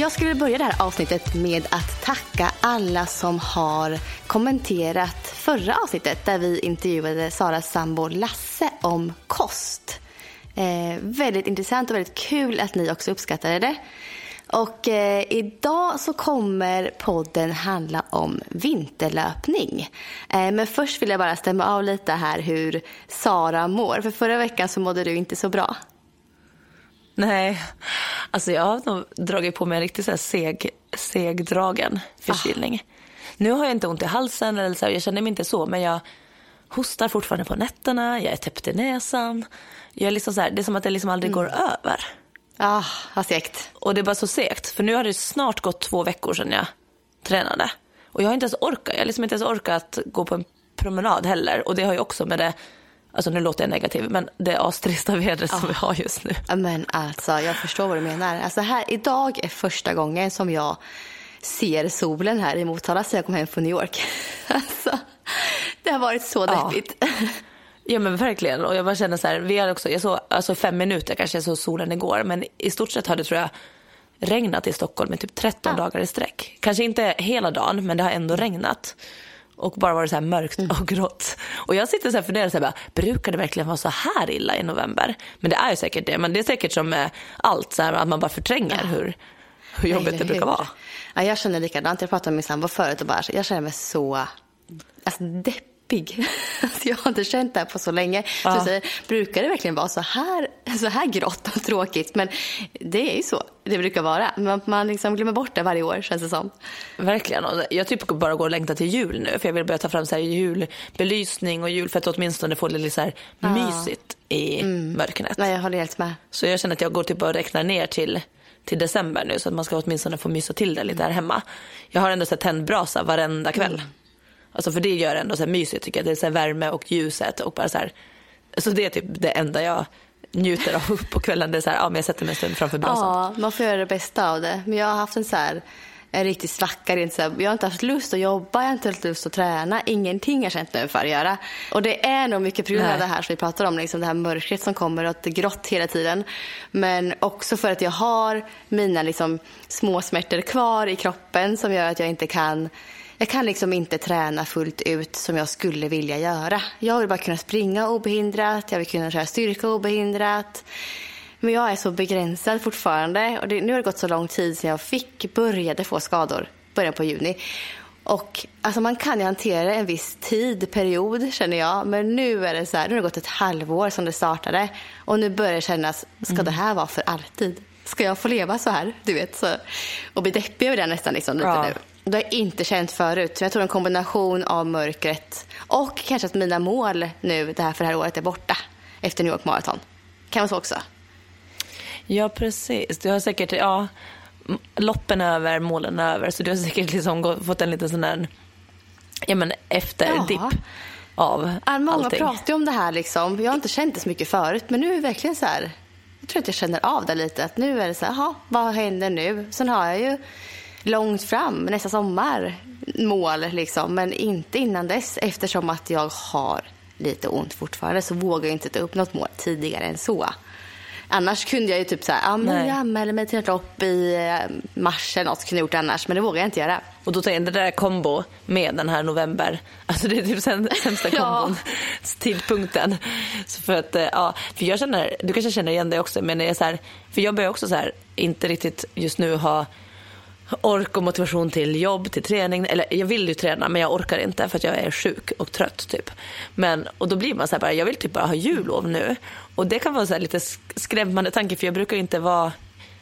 Jag skulle vilja börja det här avsnittet med att tacka alla som har kommenterat förra avsnittet där vi intervjuade Saras sambo Lasse om kost. Eh, väldigt intressant och väldigt kul att ni också uppskattade det. Och eh, idag så kommer podden handla om vinterlöpning. Eh, men först vill jag bara stämma av lite här hur Sara mår. För förra veckan så mådde du inte så bra. Nej, alltså jag har nog dragit på mig en riktigt så här seg, segdragen förkylning. Ah. Nu har jag inte ont i halsen, eller så här, jag känner mig inte så, men jag hostar fortfarande på nätterna, jag är täppt i näsan. Jag är liksom så här, det är som att det liksom aldrig mm. går över. Ah, vad segt. Och det är bara så segt, för nu har det snart gått två veckor sedan jag tränade. Och jag har inte ens orkat, jag har liksom inte ens orkat gå på en promenad heller. Och det har ju också med det Alltså nu låter jag negativ, men det astrista vädret som vi har just nu. Men alltså, jag förstår vad du menar. Alltså här, idag är första gången som jag ser solen här i Motala sen jag kom hem från New York. Alltså, det har varit så deppigt. Ja. ja men verkligen. Och jag bara känner så här, vi hade också, jag såg alltså fem minuter kanske jag såg solen igår, men i stort sett har det tror jag regnat i Stockholm i typ 13 ja. dagar i sträck. Kanske inte hela dagen, men det har ändå regnat och bara varit så här mörkt mm. och grått. Och jag sitter så här funderar, så här, bara, brukar det verkligen vara så här illa i november? Men det är ju säkert det. Men det är säkert som med allt, så här, att man bara förtränger hur, hur jobbigt Nej, det brukar vara. Ja, jag känner likadant. Jag pratade med min sambo förut och bara, jag känner mig så alltså, deppig deppig. jag har inte känt det här på så länge. Ja. Så säger, brukar det verkligen vara så här, så här grått och tråkigt? Men det är ju så det brukar vara. Man, man liksom glömmer bort det varje år känns det som. Verkligen. Och jag typ bara går och längtar till jul nu. För jag vill börja ta fram så här julbelysning och jul för att åtminstone få det lite så här ja. mysigt i mm. mörkret. Nej, jag håller helt med. Så jag känner att jag går typ och räknar ner till till december nu så att man ska åtminstone få mysa till det lite här hemma. Jag har ändå så tänd brasa varenda kväll. Mm. Alltså för det gör ändå så här mysigt tycker jag. Det är så här värme och ljuset och bara så här. Så det är typ det enda jag njuter av på kvällen. Det är så här, ja men jag sätter mig en stund framför brasan. Ja, man får göra det bästa av det. Men jag har haft en så här en riktig svacka. Jag har inte haft lust att jobba, jag har inte haft lust att träna. Ingenting har jag känt nu för att göra. Och det är nog mycket på grund av det här som vi pratar om, liksom det här mörkret som kommer och att det är grått hela tiden. Men också för att jag har mina liksom, små smärtor kvar i kroppen som gör att jag inte kan jag kan liksom inte träna fullt ut som jag skulle vilja göra. Jag vill bara kunna springa obehindrat, jag vill kunna köra styrka obehindrat. Men jag är så begränsad fortfarande. Och det, nu har det gått så lång tid sedan jag fick började få skador, början på juni. Och alltså man kan ju hantera en viss tid, period känner jag. Men nu är det så här, nu har det gått ett halvår som det startade. Och nu börjar det kännas, ska mm. det här vara för alltid? Ska jag få leva så här? Du vet, så, och bli deppig över det nästan liksom, lite ja. nu. Det har jag inte känt förut. jag tror en kombination av mörkret och kanske att mina mål nu det här för det här året är borta efter New York Marathon. Kan vara så också. Ja, precis. Du har säkert, ja, loppen över, målen över. Så du har säkert liksom fått en liten sån där, ja men efterdipp ja. av Många allting. pratar ju om det här liksom. Jag har inte känt det så mycket förut, men nu är det verkligen så här. Jag tror att jag känner av det lite. Att nu är det så här, jaha, vad händer nu? Sen har jag ju långt fram, nästa sommar, mål liksom. Men inte innan dess eftersom att jag har lite ont fortfarande så vågar jag inte ta upp något mål tidigare än så. Annars kunde jag ju typ såhär, ja men jag anmäler mig till ett lopp i eh, mars eller något, kunde jag gjort annars, men det vågar jag inte göra. Och då tar jag det där kombo med den här november, alltså det är typ sämsta kombon, ja. tidpunkten. Så för att, eh, ja, för jag känner, du kanske känner igen det också, men det är så här, för jag börjar också så här, inte riktigt just nu ha ork och motivation till jobb, till träning. Eller jag vill ju träna men jag orkar inte för att jag är sjuk och trött typ. Men, och då blir man så här bara, jag vill typ bara ha jullov nu. Och det kan vara så lite skrämmande tanke för jag brukar inte vara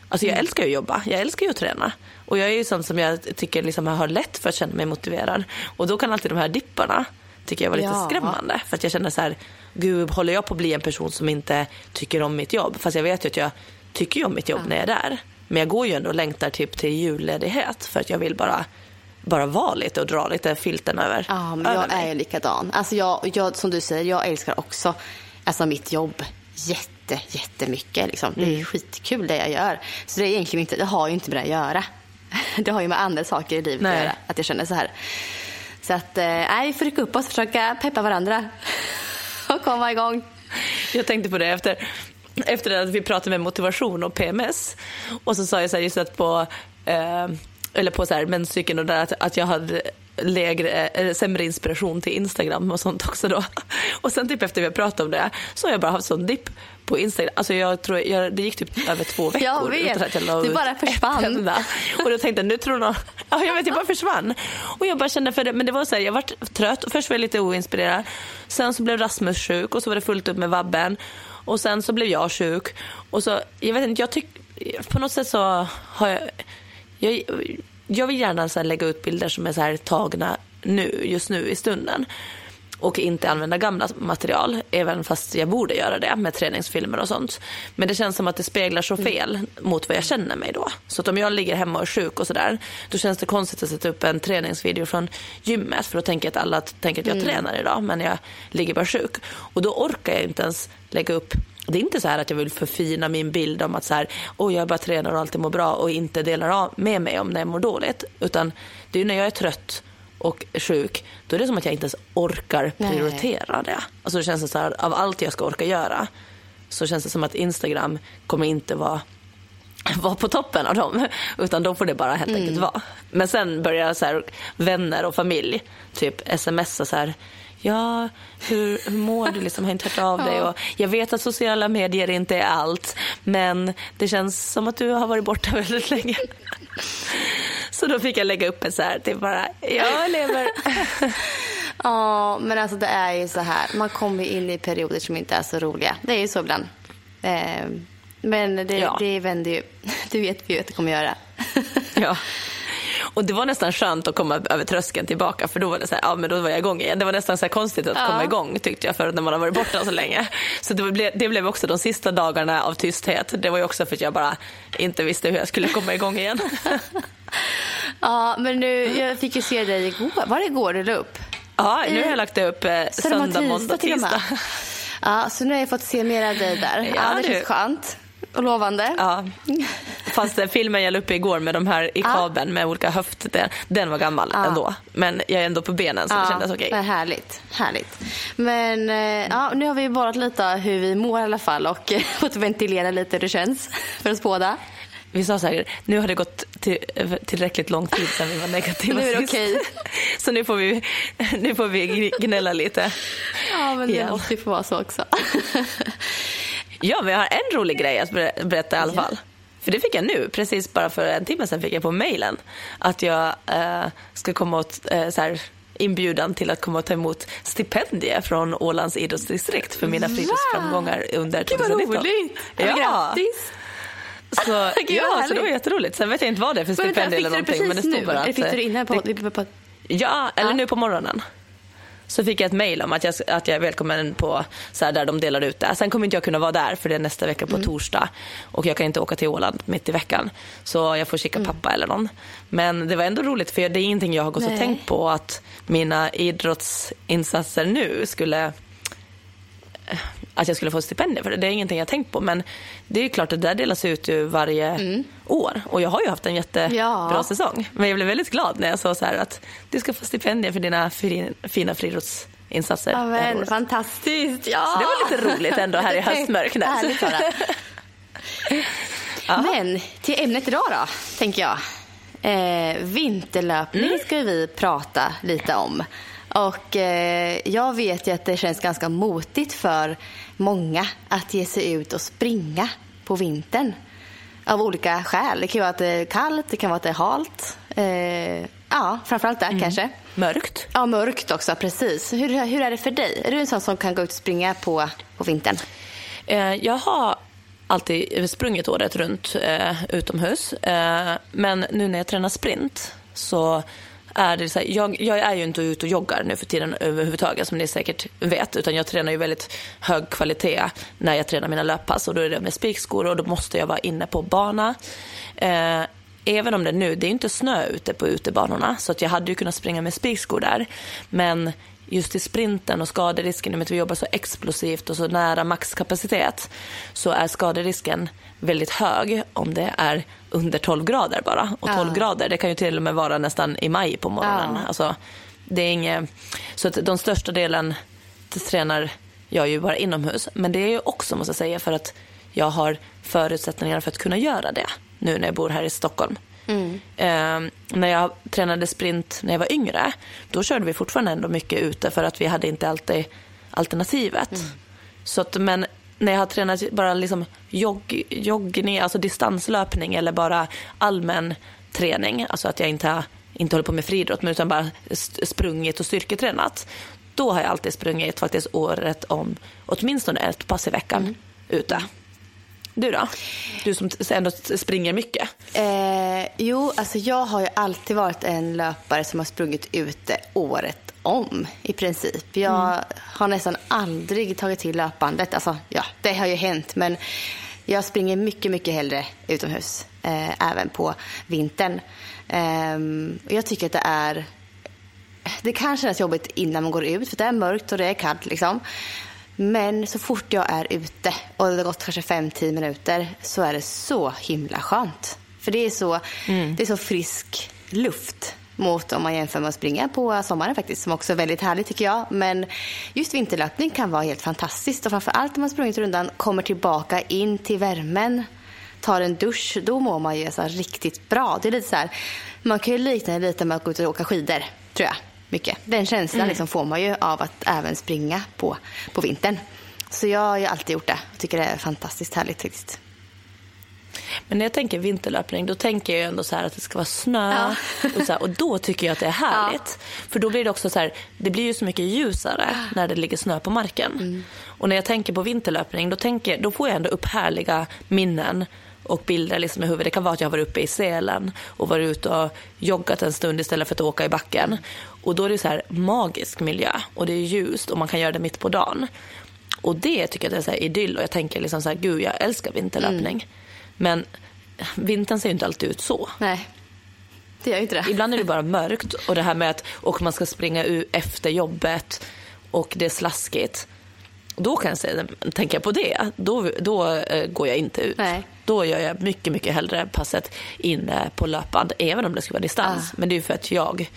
Alltså jag älskar ju att jobba, jag älskar ju att träna. Och jag är ju sån som jag tycker liksom har lätt för att känna mig motiverad. Och då kan alltid de här dipparna tycker jag var lite Ja. skrämmande. För att jag kände så här, gud håller jag på att bli en person som inte tycker om mitt jobb? Fast jag vet ju att jag tycker om mitt jobb när jag är där. Men jag går ju ändå och längtar typ till julledighet för att jag vill bara, bara vara lite och dra lite filten över, Ja, men över jag mig. är likadan. Alltså jag, jag, som du säger, jag älskar också alltså mitt jobb jätte, jättemycket. Liksom. Det Mm. är skitkul det jag gör. Så det, är egentligen inte, det har ju inte med det att göra. Det har ju med andra saker i livet Nej. att göra. Att jag känner så här. Så att, eh, nej, vi får rycka upp oss och försöka peppa varandra. och komma igång. Jag tänkte på det efter, efter att vi pratade med motivation och PMS. Och så sa jag så här, just att på, eh, eller på så här, menscykeln och där att, att jag hade lägre, eller sämre inspiration till Instagram och sånt också då. Och sen typ efter vi har pratat om det så har jag bara haft sån dipp på Instagram. Alltså jag tror, jag, det gick typ över två veckor Jag vet. utan att jag la ut bara försvann. ett enda. Och då tänkte jag, nu tror någon, ja jag vet, jag bara försvann. Och jag bara kände för det, men det var så här, jag var trött och först var jag lite oinspirerad. Sen så blev Rasmus sjuk och så var det fullt upp med vabben. Och sen så blev jag sjuk. Och så, jag vet inte, jag tycker, på något sätt så har jag, jag, jag vill gärna så lägga ut bilder som är så här tagna nu, just nu i stunden. Och inte använda gamla material, även fast jag borde göra det med träningsfilmer och sånt. Men det känns som att det speglar så fel mot vad jag känner mig då. Så att om jag ligger hemma och är sjuk och sådär, då känns det konstigt att sätta upp en träningsvideo från gymmet. För då tänker jag att alla tänker att jag tränar idag, men jag ligger bara sjuk. Och då orkar jag inte ens lägga upp det är inte så här att jag vill förfina min bild om att så här, oh, jag bara tränar och alltid mår bra och inte delar av med mig om när jag mår dåligt. Utan det är när jag är trött och sjuk, då är det som att jag inte ens orkar Nej. prioritera det. Alltså det känns så här, av allt jag ska orka göra så känns det som att Instagram kommer inte vara vara på toppen av dem. Utan då får det bara helt enkelt vara. Men sen börjar så här, vänner och familj typ smsa så här. Ja, hur, hur mår du? Liksom, har inte hört av dig. Och jag vet att sociala medier inte är allt. Men det känns som att du har varit borta väldigt länge. Så då fick jag lägga upp en så här. Det är bara, jag lever. Ja, men alltså det är ju så här. Man kommer in i perioder som inte är så roliga. Det är ju så ibland. Eh, men det, Ja. det vänder ju. Det vet vi ju att det kommer göra. Ja. Och det var nästan skönt att komma över tröskeln tillbaka för då var det så här, ja men då var jag igång igen. Det var nästan så konstigt att Ja. komma igång tyckte jag för när man har varit borta så länge. Så det blev, det blev också de sista dagarna av tysthet. Det var ju också för att jag bara inte visste hur jag skulle komma igång igen. Ja, men nu, jag fick ju se dig igår. Var det igår du la upp? Ja, nu har jag lagt upp eh, söndag, måndag, till tisdag. Ja, så nu har jag fått se mer av dig där. Ja, Ja, det du. känns skönt och lovande. Ja. Fast den filmen jag la upp igår med de här i Ja. kabeln med olika höft, den, den var gammal Ja. ändå. Men jag är ändå på benen så det kändes okej. men härligt, härligt. Men eh, ja, nu har vi bollat lite hur vi mår i alla fall och fått ventilera lite hur det känns för oss båda. Vi sa så här, nu har det gått till, tillräckligt lång tid sedan vi var negativa Nu är det okej. Så nu får, vi, nu får vi gnälla lite. Ja, men det måste ju få vara så också. Ja, men jag har en rolig grej att ber- berätta i alla fall. För det fick jag nu, precis bara för en timme sedan fick jag på mejlen att jag eh, ska komma åt eh, så här, inbjudan till att komma och ta emot stipendier från Ålands idrottsdistrikt för mina fritidsframgångar under Gud vad 2019. roligt! Ja. Grattis! så, ja, så det var jätteroligt. Sen vet jag inte vad det är för stipendier eller fick du det någonting. Men det precis stod nu? bara att... fick du det eh, innan? På, det- på, Ja, eller Ja. nu på morgonen. Så fick jag ett mejl om att jag, att jag är välkommen på så här, där de delar ut det. Sen kommer inte jag kunna vara där för det är nästa vecka på torsdag. Och jag kan inte åka till Åland mitt i veckan. Så jag får skicka pappa eller någon. Men det var ändå roligt för det är ingenting jag har gått Nej. och tänkt på att mina idrottsinsatser nu skulle att jag skulle få stipendier för det. Det är ingenting jag tänkt på. Men det är ju klart att det där delas ut ju varje år. Och jag har ju haft en jättebra Ja. säsong. Men jag blev väldigt glad när jag sa så här att du ska få stipendier för dina fi- fina friidrottsinsatser. Ja, men fantastiskt. Ja. Så det var lite roligt ändå här i bara. Men till ämnet idag då, tänker jag. Eh, vinterlöpning Mm. ska vi prata lite om. Och eh, jag vet ju att det känns ganska motigt för många att ge sig ut och springa på vintern. Av olika skäl. Det kan vara att det är kallt, det kan vara att det är halt. Eh, ja, framförallt Mm. där kanske. Mörkt. Ja, mörkt också, precis. Hur, hur är det för dig? Är du en sån som kan gå ut och springa på, på vintern? Eh, jag har alltid sprungit året runt eh, utomhus. Eh, men nu när jag tränar sprint så är det så här, jag, jag är ju inte ute och joggar nu för tiden överhuvudtaget som ni säkert vet. Utan jag tränar ju väldigt hög kvalitet när jag tränar mina löppass. Och då är det med spikskor och då måste jag vara inne på bana. Eh, även om det nu, det är inte snö ute på utebanorna. Så att jag hade ju kunnat springa med spikskor där. Men just i sprinten och skaderisken, i och med att vi jobbar så explosivt och så nära maxkapacitet, så är skaderisken väldigt hög om det är under 12 grader bara. Och 12 ja. grader, det kan ju till och med vara nästan i maj på morgonen. Ja. Alltså, det är inget... Så att de största delen tränar jag ju bara inomhus. Men det är ju också, måste jag säga, för att jag har förutsättningar för att kunna göra det nu när jag bor här i Stockholm. Mm. Eh, när jag tränade sprint när jag var yngre, då körde vi fortfarande ändå mycket ute för att vi hade inte alltid alternativet. Mm. Så att, men när jag har tränat bara liksom jogg, joggning, alltså distanslöpning eller bara allmän träning, alltså att jag inte, har, inte håller på med friidrott men utan bara sprungit och styrketränat. Då har jag alltid sprungit faktiskt året om åtminstone ett pass i veckan mm. ute. Du då? Du som ändå springer mycket. Eh, jo, alltså jag har ju alltid varit en löpare som har sprungit ute året om i princip. Jag mm. har nästan aldrig tagit till löpbandet. Alltså, ja, det har ju hänt, men jag springer mycket, mycket hellre utomhus, eh, även på vintern. Eh, jag tycker att det är det kan kännas jobbigt innan man går ut för det är mörkt och det är kallt. Liksom. Men så fort jag är ute och det har gått kanske 5-10 minuter så är det så himla skönt. För det är så, mm. det är så frisk luft mot om man jämför med att springa på sommaren faktiskt, som också är väldigt härligt tycker jag. Men just vinterlöpning kan vara helt fantastiskt och framför allt om man sprungit rundan, kommer tillbaka in till värmen, tar en dusch, då mår man ju så riktigt bra. Det är lite så här, man kan ju likna det lite med att gå ut och åka skidor, tror jag mycket. Den känslan mm. liksom får man ju av att även springa på, på vintern. Så jag har ju alltid gjort det och tycker det är fantastiskt härligt faktiskt. Men när jag tänker vinterlöpning då tänker jag ändå så att det ska vara snö ja. och, så här, och då tycker jag att det är härligt. Ja. För då blir det också så här, det blir ju så mycket ljusare när det ligger snö på marken. Mm. Och när jag tänker på vinterlöpning då, tänker, då får jag ändå upp härliga minnen och bilder liksom i huvudet. Det kan vara att jag har varit uppe i Sälen och varit ute och joggat en stund istället för att åka i backen. Och då är det så här magisk miljö och det är ljust och man kan göra det mitt på dagen. Och det tycker jag är så idyll och jag tänker liksom så här, gud jag älskar vinterlöpning. Mm. Men vintern ser ju inte alltid ut så. Nej. Det gör inte det. Ibland är det bara mörkt och det här med att och man ska springa efter jobbet och det är slaskigt. Då kan jag säga, tänker jag på det, då, då eh, går jag inte ut. Nej. Då gör jag mycket, mycket hellre passet inne på löpband, även om det ska vara distans. Ah. Men det är ju för att jag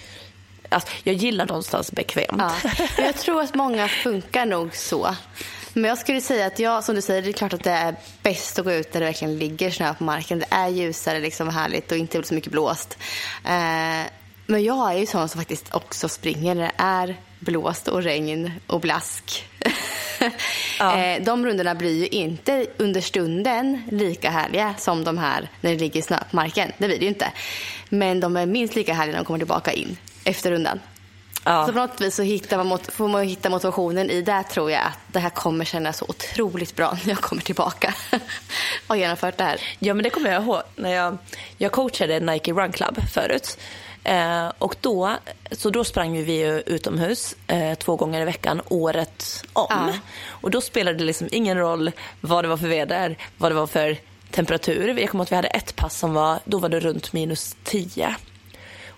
Alltså, jag gillar någonstans bekvämt. Ja. Jag tror att många funkar nog så. Men jag skulle säga att jag, som du säger, det är klart att det är bäst att gå ut där det verkligen ligger snö på marken. Det är ljusare liksom härligt och inte så mycket blåst. Eh, men jag är ju sån som faktiskt också springer när det är blåst och regn och blask. Ja. Eh, de rundorna blir ju inte under stunden lika härliga som de här när det ligger snö på marken. Det blir det ju inte. Men de är minst lika härliga när de kommer tillbaka in efter rundan. Ja. Så på något vis så hittar man, får man hitta motivationen i det tror jag att det här kommer kännas så otroligt bra när jag kommer tillbaka och genomfört det här. Ja men det kommer jag ihåg när jag, jag coachade Nike Run Club förut. Eh, och då, så då sprang vi utomhus eh, två gånger i veckan året om. Ja. Och då spelade det liksom ingen roll vad det var för väder, vad det var för temperatur. Jag kommer ihåg att vi hade ett pass som var, då var det runt minus 10.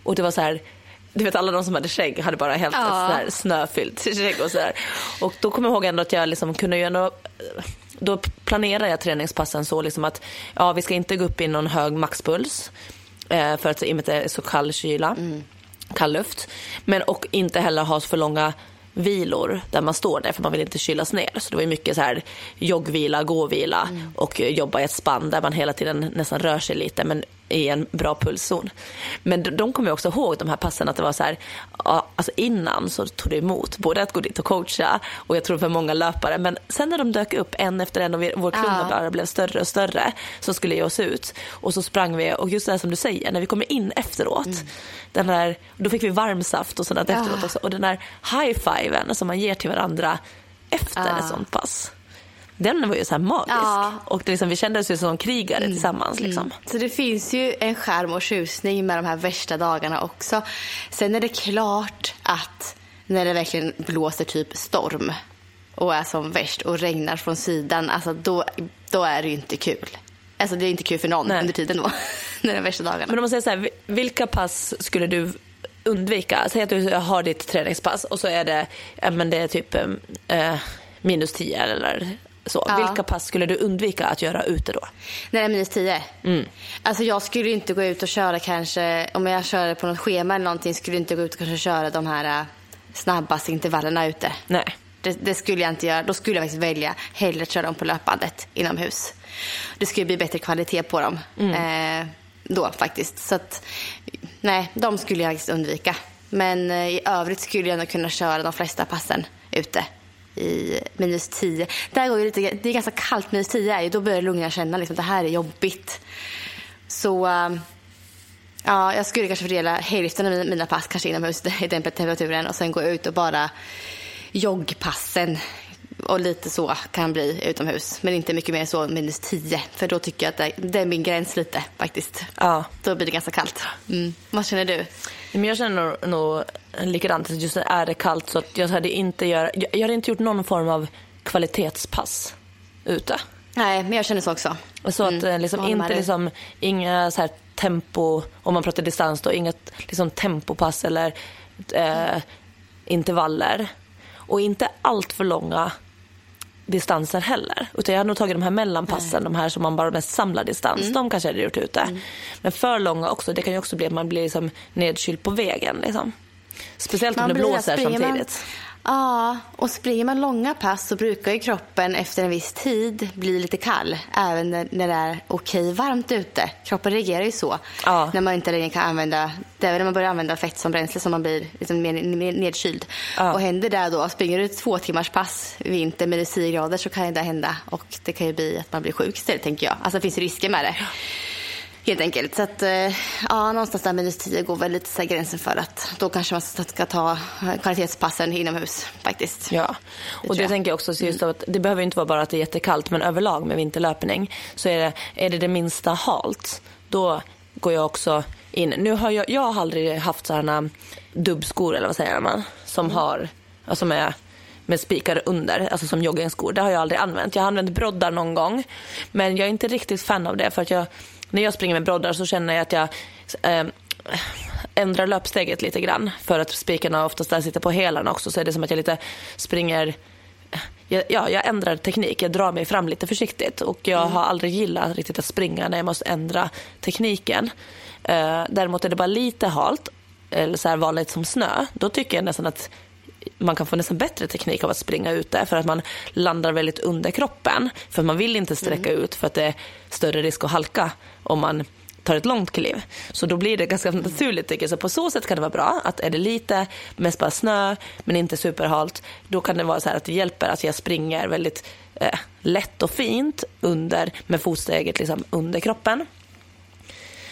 Och det var så här, du vet alla de som hade skägg hade bara helt ja. ett snöfyllt skägg och sådär. Och då kommer jag ihåg ändå att jag liksom kunde ju ändå då planerar jag träningspassen så liksom att ja, vi ska inte gå upp i någon hög maxpuls eh, för att i och med att det är så kall kyla, mm. kall luft. Men och inte heller ha för långa vilor där man står där för man vill inte kylas ner. Så det var mycket så här joggvila, gåvila mm. och jobba i ett spann där man hela tiden nästan rör sig lite men i en bra pulszon. Men de, de kommer jag också ihåg de här passen att det var så här, ja, alltså innan så tog det emot både att gå dit och coacha och jag tror för många löpare men sen när de dök upp en efter en och vi, vår klunga bara blev större och större så skulle ge oss ut och så sprang vi och just det här som du säger när vi kommer in efteråt mm. den där, då fick vi varmsaft och sådant ja. efteråt också och den där high-fiven som man ger till varandra efter ja. ett sånt pass. Den var ju så magisk. Ja. Och det liksom, vi kände oss ju som krigare tillsammans. Liksom. Så det finns ju en skärm och tjusning med de här värsta dagarna också. Sen är det klart att när det verkligen blåser typ storm och är som värst och regnar från sidan, alltså då, då är det ju inte kul. Alltså det är inte kul för någon Nej. under tiden då, när är värsta dagarna. Men om man säger så här, vi- vilka pass skulle du undvika? Säg att du har ditt träningspass och så är det, men det är typ eh, minus 10 eller så. Ja. Vilka pass skulle du undvika att göra ute då? Är minus 10? Mm. Alltså jag skulle inte gå ut och köra kanske, om jag kör på något schema eller någonting, skulle jag inte gå ut och kanske köra de här äh, snabbaste intervallerna ute. Nej. Det, det skulle jag inte göra. Då skulle jag faktiskt välja hellre att köra dem på löpbandet inomhus. Det skulle bli bättre kvalitet på dem eh, då faktiskt. Så att, nej, de skulle jag faktiskt undvika. Men eh, i övrigt skulle jag nog kunna köra de flesta passen ute i minus 10. Där går det, lite, det är ganska kallt minus 10 är ju, då börjar lungorna känna liksom, att det här är jobbigt. Så um, ja, jag skulle kanske fördela hälften av mina pass kanske inomhus i den temperaturen och sen gå ut och bara joggpassen och lite så kan bli utomhus. Men inte mycket mer så minus 10 för då tycker jag att det, det är min gräns lite faktiskt. Ja. Då blir det ganska kallt. Mm. Vad känner du? Men jag känner nog, nog likadant. Just är det kallt så att jag hade inte, gör, jag, jag hade inte gjort någon form av kvalitetspass ute. Nej, men jag känner så också. Så att eh, liksom, inte liksom, inga så här tempo, om man pratar distans då, inget liksom tempopass eller eh, intervaller. Och inte allt för långa distanser heller. Utan jag hade nog tagit de här mellanpassen, de här som man bara mest samlar distans. Mm. De kanske jag hade gjort ute. Men för långa också, det kan ju också bli att man blir liksom nedkyld på vägen. Liksom. Speciellt om Man det blir- blåser springer man- samtidigt. Ja, och springer man långa pass så brukar ju kroppen efter en viss tid bli lite kall. Även när, det är okej varmt ute. Kroppen reagerar ju så. Ja. När man inte längre kan använda, det är väl när man börjar använda fett som bränsle som man blir liksom mer, mer nedkyld. Ja. Och händer det då, springer du ett två timmars pass i vinter med 10 grader så kan det hända. Och det kan ju bli att man blir sjuk istället tänker jag. Alltså det finns risker med det. Helt enkelt. Så att, eh, ja, någonstans där minus 10 går väl lite så gränsen för att då kanske man ska ta kvalitetspassen inomhus faktiskt. Ja, och tror det jag. tänker jag också, så just att det behöver inte vara bara att det är jättekallt, men överlag med vinterlöpning så är det, är det det minsta halt, då går jag också in. Nu har jag, jag har aldrig haft sådana dubbskor, eller vad säger man, som har, alltså med med spikar under, alltså som joggingskor. Det har jag aldrig använt. Jag har använt broddar någon gång, men jag är inte riktigt fan av det för att jag, när jag springer med broddar så känner jag att jag eh, ändrar löpsteget lite grann. För att spikarna oftast där sitter på hälarna också så är det som att jag lite springer jag, ja, jag ändrar teknik, jag drar mig fram lite försiktigt. Och jag har aldrig gillat riktigt att springa när jag måste ändra tekniken. Eh, däremot är det bara lite halt, eller så här vanligt som snö, då tycker jag nästan att man kan få nästan bättre teknik av att springa ute. För att man landar väldigt under kroppen. För man vill inte sträcka ut för att det är större risk att halka om man tar ett långt kliv. Så då blir det ganska naturligt tycker jag. Så på så sätt kan det vara bra att är det lite, mest bara snö men inte superhalt, då kan det vara så här att det hjälper att jag springer väldigt eh, lätt och fint under med fotsteget liksom under kroppen.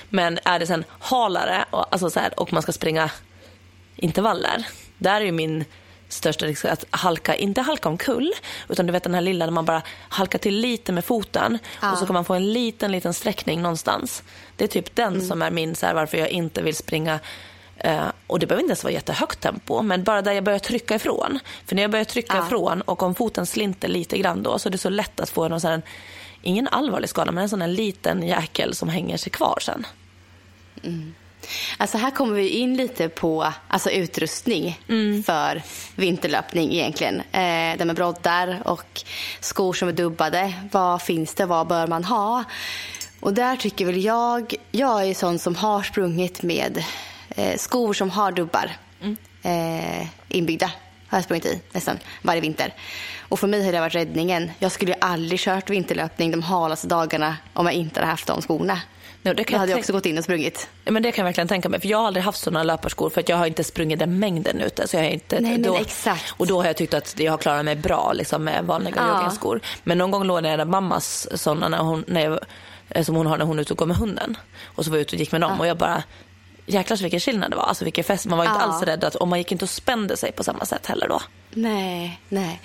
Men är det sen halare och, alltså så här, och man ska springa intervaller. Där är ju min största risk att halka, inte halka omkull, utan du vet den här lilla när man bara halkar till lite med foten Ja. och så kan man få en liten, liten sträckning någonstans. Det är typ den som är min, så här, varför jag inte vill springa eh, och det behöver inte ens vara jättehögt tempo, men bara där jag börjar trycka ifrån. För när jag börjar trycka Ja. ifrån och om foten slinter lite grann då så är det så lätt att få någon sån här, ingen allvarlig skada, men en sån här liten jäkel som hänger sig kvar sen. Alltså här kommer vi in lite på alltså utrustning för vinterlöpning egentligen. Eh, det med broddar och skor som är dubbade. Vad finns det? Vad bör man ha? Och där tycker väl jag, jag är sån som har sprungit med eh, skor som har dubbar eh, inbyggda. Har jag sprungit i nästan varje vinter. Och för mig har det varit räddningen. Jag skulle ju aldrig kört vinterlöpning de halaste dagarna om jag inte hade haft de skorna. Nej, det kan Då jag hade jag också gått in och sprungit. Ja, Men det kan jag verkligen tänka mig. För jag har aldrig haft sådana löparskor för att jag har inte sprungit den mängden ute. Så jag har inte, Nej, då, exakt. Och då har jag tyckt att jag har klarat mig bra liksom, med vanliga Ja. joggingskor. Men någon gång lånade jag mammas sådana när hon, när jag, eh, som hon har när hon är ute och går med hunden. Och så var jag ute och gick med dem och jag bara Jäklar så vilken skillnad det var. Alltså vilken fest. Man var inte Ja. alls rädd att, och man gick inte och spände sig på samma sätt heller då. Nej, nej.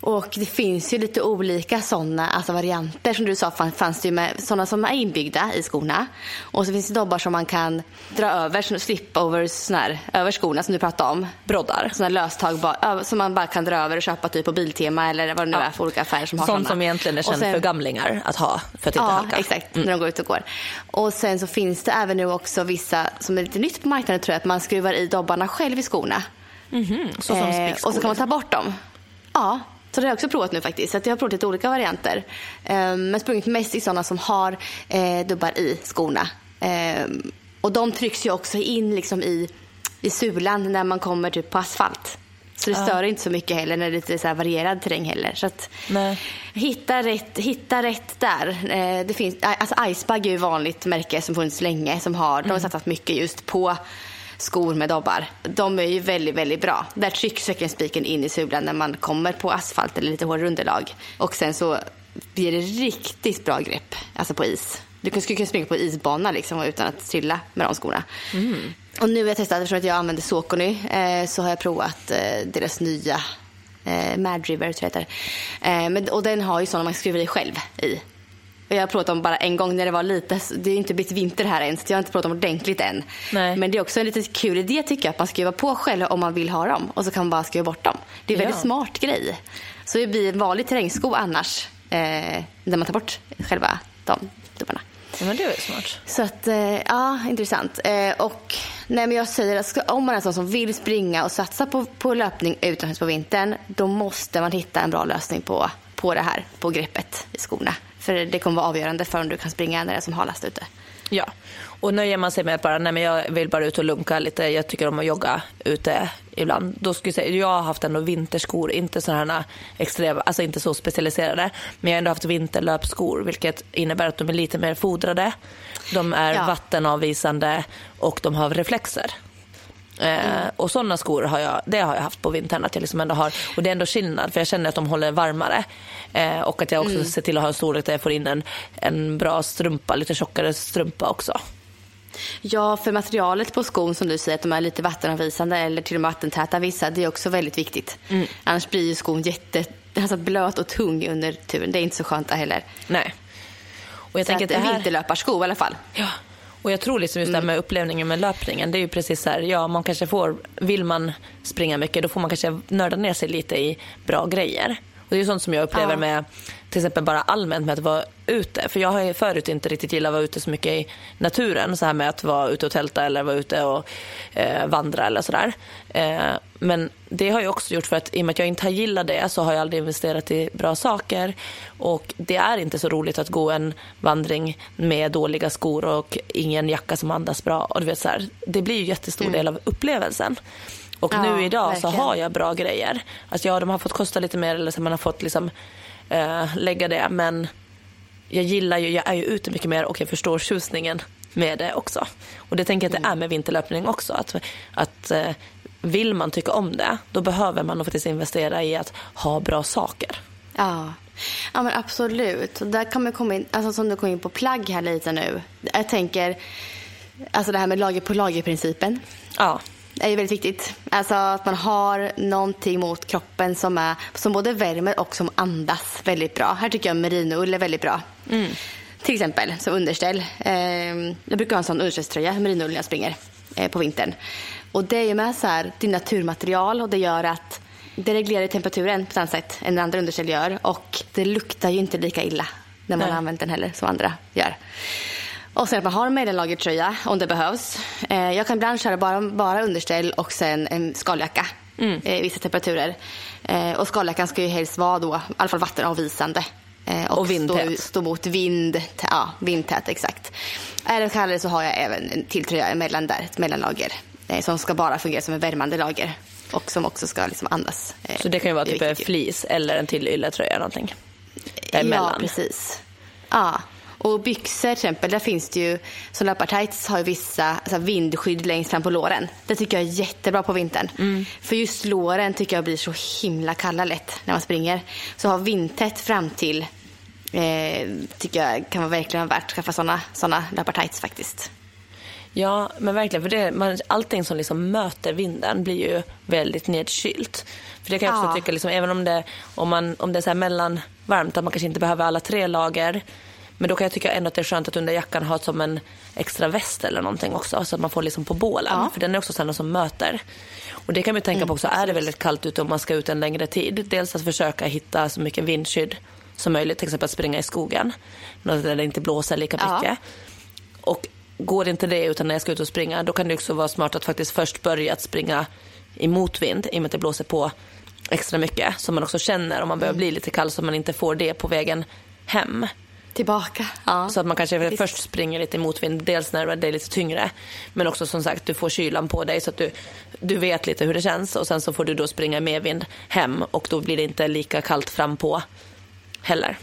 Och det finns ju lite olika sådana alltså varianter. Som du sa fanns det ju med sådana som är inbyggda i skorna. Och så finns det dobbar som man kan dra över, slip-overs över skorna som du pratade om. Broddar. Sådana löstag som man bara kan dra över och köpa typ på Biltema eller vad det nu ja. är för olika affärer som har sådana. Sånt som egentligen är känt för gamlingar att ha för att inte ja, halka. exakt. Mm. När de går ut och går. Och sen så finns det även nu också vissa som är lite nytt på marknaden tror jag, att man skruvar i dobbarna själv i skorna. Mm -hmm. Så eh, och så kan man ta bort dem. Ja, så det har jag också provat nu faktiskt. Så jag har provat lite olika varianter. Um, men sprungit mest i sådana som har eh, dubbar i skorna. Um, och de trycks ju också in liksom i, i sulan när man kommer typ på asfalt. Så det stör inte så mycket heller när det är lite så varierad terräng heller. Så att hitta rätt, hitta rätt där. Eh, det finns, alltså Icebug är ju vanligt märke som funnits länge. Som har, mm. De har mm. satsat mycket just på skor med dobbar. De är ju väldigt, väldigt bra. Där trycks spiken in i sulan när man kommer på asfalt eller lite hårdare underlag. Och sen så blir det riktigt bra grepp, alltså på is. Du skulle kunna springa på isbana liksom, utan att trilla med de skorna. Mm. Och nu har jag testat, eftersom jag använder Saucony, eh, så har jag provat eh, deras nya eh, Mad River, tror jag heter. Eh, men, och den har ju sådana man skruvar i själv i. Jag har provat dem bara en gång när det var lite, det är inte blivit vinter här än så jag har inte provat dem ordentligt än. Nej. Men det är också en lite kul idé tycker jag att man skruvar på själv om man vill ha dem och så kan man bara skruva bort dem. Det är en ja. väldigt smart grej. Så det blir en vanlig terrängsko annars eh, när man tar bort själva de dubbarna. Ja, men det är smart. Så att, eh, ja, intressant. Eh, och nej, men jag säger att om man är sån som vill springa och satsa på, på löpning utomhus på vintern, då måste man hitta en bra lösning på, på det här, på greppet i skorna. För det kommer vara avgörande för om du kan springa när det är som halast ute. Ja, och nöjer man sig med att bara, nej men jag vill bara ut och lunka lite, jag tycker om att jogga ute ibland. Då skulle jag säga, jag har haft ändå vinterskor, inte sådana extrema, alltså inte så specialiserade. Men jag har ändå haft vinterlöpskor, vilket innebär att de är lite mer fodrade. De är ja. vattenavvisande och de har reflexer. Mm. och sådana skor har jag, det har jag haft på vintern. Att jag liksom ändå har, och det är ändå skillnad för jag känner att de håller varmare. Eh, och att jag också mm. ser till att ha en storlek där jag får in en, en bra strumpa, lite tjockare strumpa också. Ja, för materialet på skon som du säger, att de är lite vattenavvisande eller till och med vattentäta vissa, det är också väldigt viktigt. Mm. Annars blir ju skon jätte, alltså blöt och tung under turen. Det är inte så skönt heller. Nej. Och jag så tänker att, att det här... vinterlöparsko i alla fall. Ja. Och jag tror liksom just det här mm. med upplevningen med löpningen, det är ju precis så här, ja man kanske får, vill man springa mycket då får man kanske nörda ner sig lite i bra grejer. Och det är sånt som jag upplever ja. med till exempel bara allmänt med att vara ute. För jag har förut inte riktigt gillat att vara ute så mycket i naturen. Så här med att vara ute och tälta eller vara ute och eh, vandra eller sådär. Eh, men det har jag också gjort för att i och med att jag inte har gillat det så har jag aldrig investerat i bra saker. Och det är inte så roligt att gå en vandring med dåliga skor och ingen jacka som andas bra. Och du vet, så här, det blir ju jättestor mm. del av upplevelsen. Och ja, nu idag verkligen. så har jag bra grejer. Alltså ja, de har fått kosta lite mer eller så man har fått liksom, eh, lägga det. Men jag gillar ju, jag är ju ute mycket mer och jag förstår tjusningen med det också. Och det tänker jag att det är med vinterlöpning också. Att, att eh, vill man tycka om det, då behöver man nog faktiskt investera i att ha bra saker. Ja, ja men absolut. Där kan man komma in, alltså som du kom in på plagg här lite nu. Jag tänker, alltså det här med lager på lager-principen. Ja är ju väldigt viktigt. Alltså att man har någonting mot kroppen som, är, som både värmer och som andas väldigt bra. Här tycker jag merinoull är väldigt bra. Mm. Till exempel som underställ. Eh, jag brukar ha en sån underställströja, merinoull, när jag springer eh, på vintern. Och det är ju med så här, det är naturmaterial och det gör att det reglerar temperaturen på ett annat sätt än andra underställ gör. Och det luktar ju inte lika illa när man Nej. har använt den heller som andra gör. Och sen att man har en mellanlagertröja om det behövs. Eh, jag kan ibland köra bara, bara underställ och sen en skaljacka mm. i vissa temperaturer. Eh, och skaljackan ska ju helst vara då, i alla fall vattenavvisande. Eh, och, och vindtät. Stå, stå mot vind, ja, vindtät exakt. Är det kallare så har jag även en till tröja emellan där, ett mellanlager. Som ska bara fungera som en värmande lager. Och som också ska liksom andas. Så det kan ju vara typ en flis eller en till ylletröja eller någonting? Däremellan. Ja, precis. Ja. Och byxor till exempel, där finns det ju, som löpartights har ju vissa alltså vindskydd längst fram på låren. Det tycker jag är jättebra på vintern. Mm. För just låren tycker jag blir så himla kalla lätt när man springer. Så ha vindtätt fram till eh, tycker jag kan vara verkligen värt att skaffa sådana såna löpartights faktiskt. Ja, men verkligen. För det, man, allting som liksom möter vinden blir ju väldigt nedkylt. För det kan jag också Ja. tycka, liksom, även om det, om man, om det är så här mellanvarmt, att man kanske inte behöver alla tre lager. Men då kan jag tycka ändå att det är skönt att under jackan ha som en extra väst eller någonting också. Så att man får liksom på bålen. Ja. För den är också sådana som möter. Och det kan man tänka på också, är det väldigt kallt ute och man ska ut en längre tid. Dels att försöka hitta så mycket vindskydd som möjligt. Till exempel att springa i skogen. Där det inte blåser lika Ja. mycket. Och går inte det utan när jag ska ut och springa då kan det också vara smart att faktiskt först börja att springa i motvind i och med att det blåser på extra mycket så man också känner om man börjar bli lite kall så man inte får det på vägen hem. Tillbaka. Ja. Så att man kanske Visst. först springer lite i motvind, dels när det är lite tyngre men också som sagt du får kylan på dig så att du, du vet lite hur det känns och sen så får du då springa medvind hem och då blir det inte lika kallt fram på heller.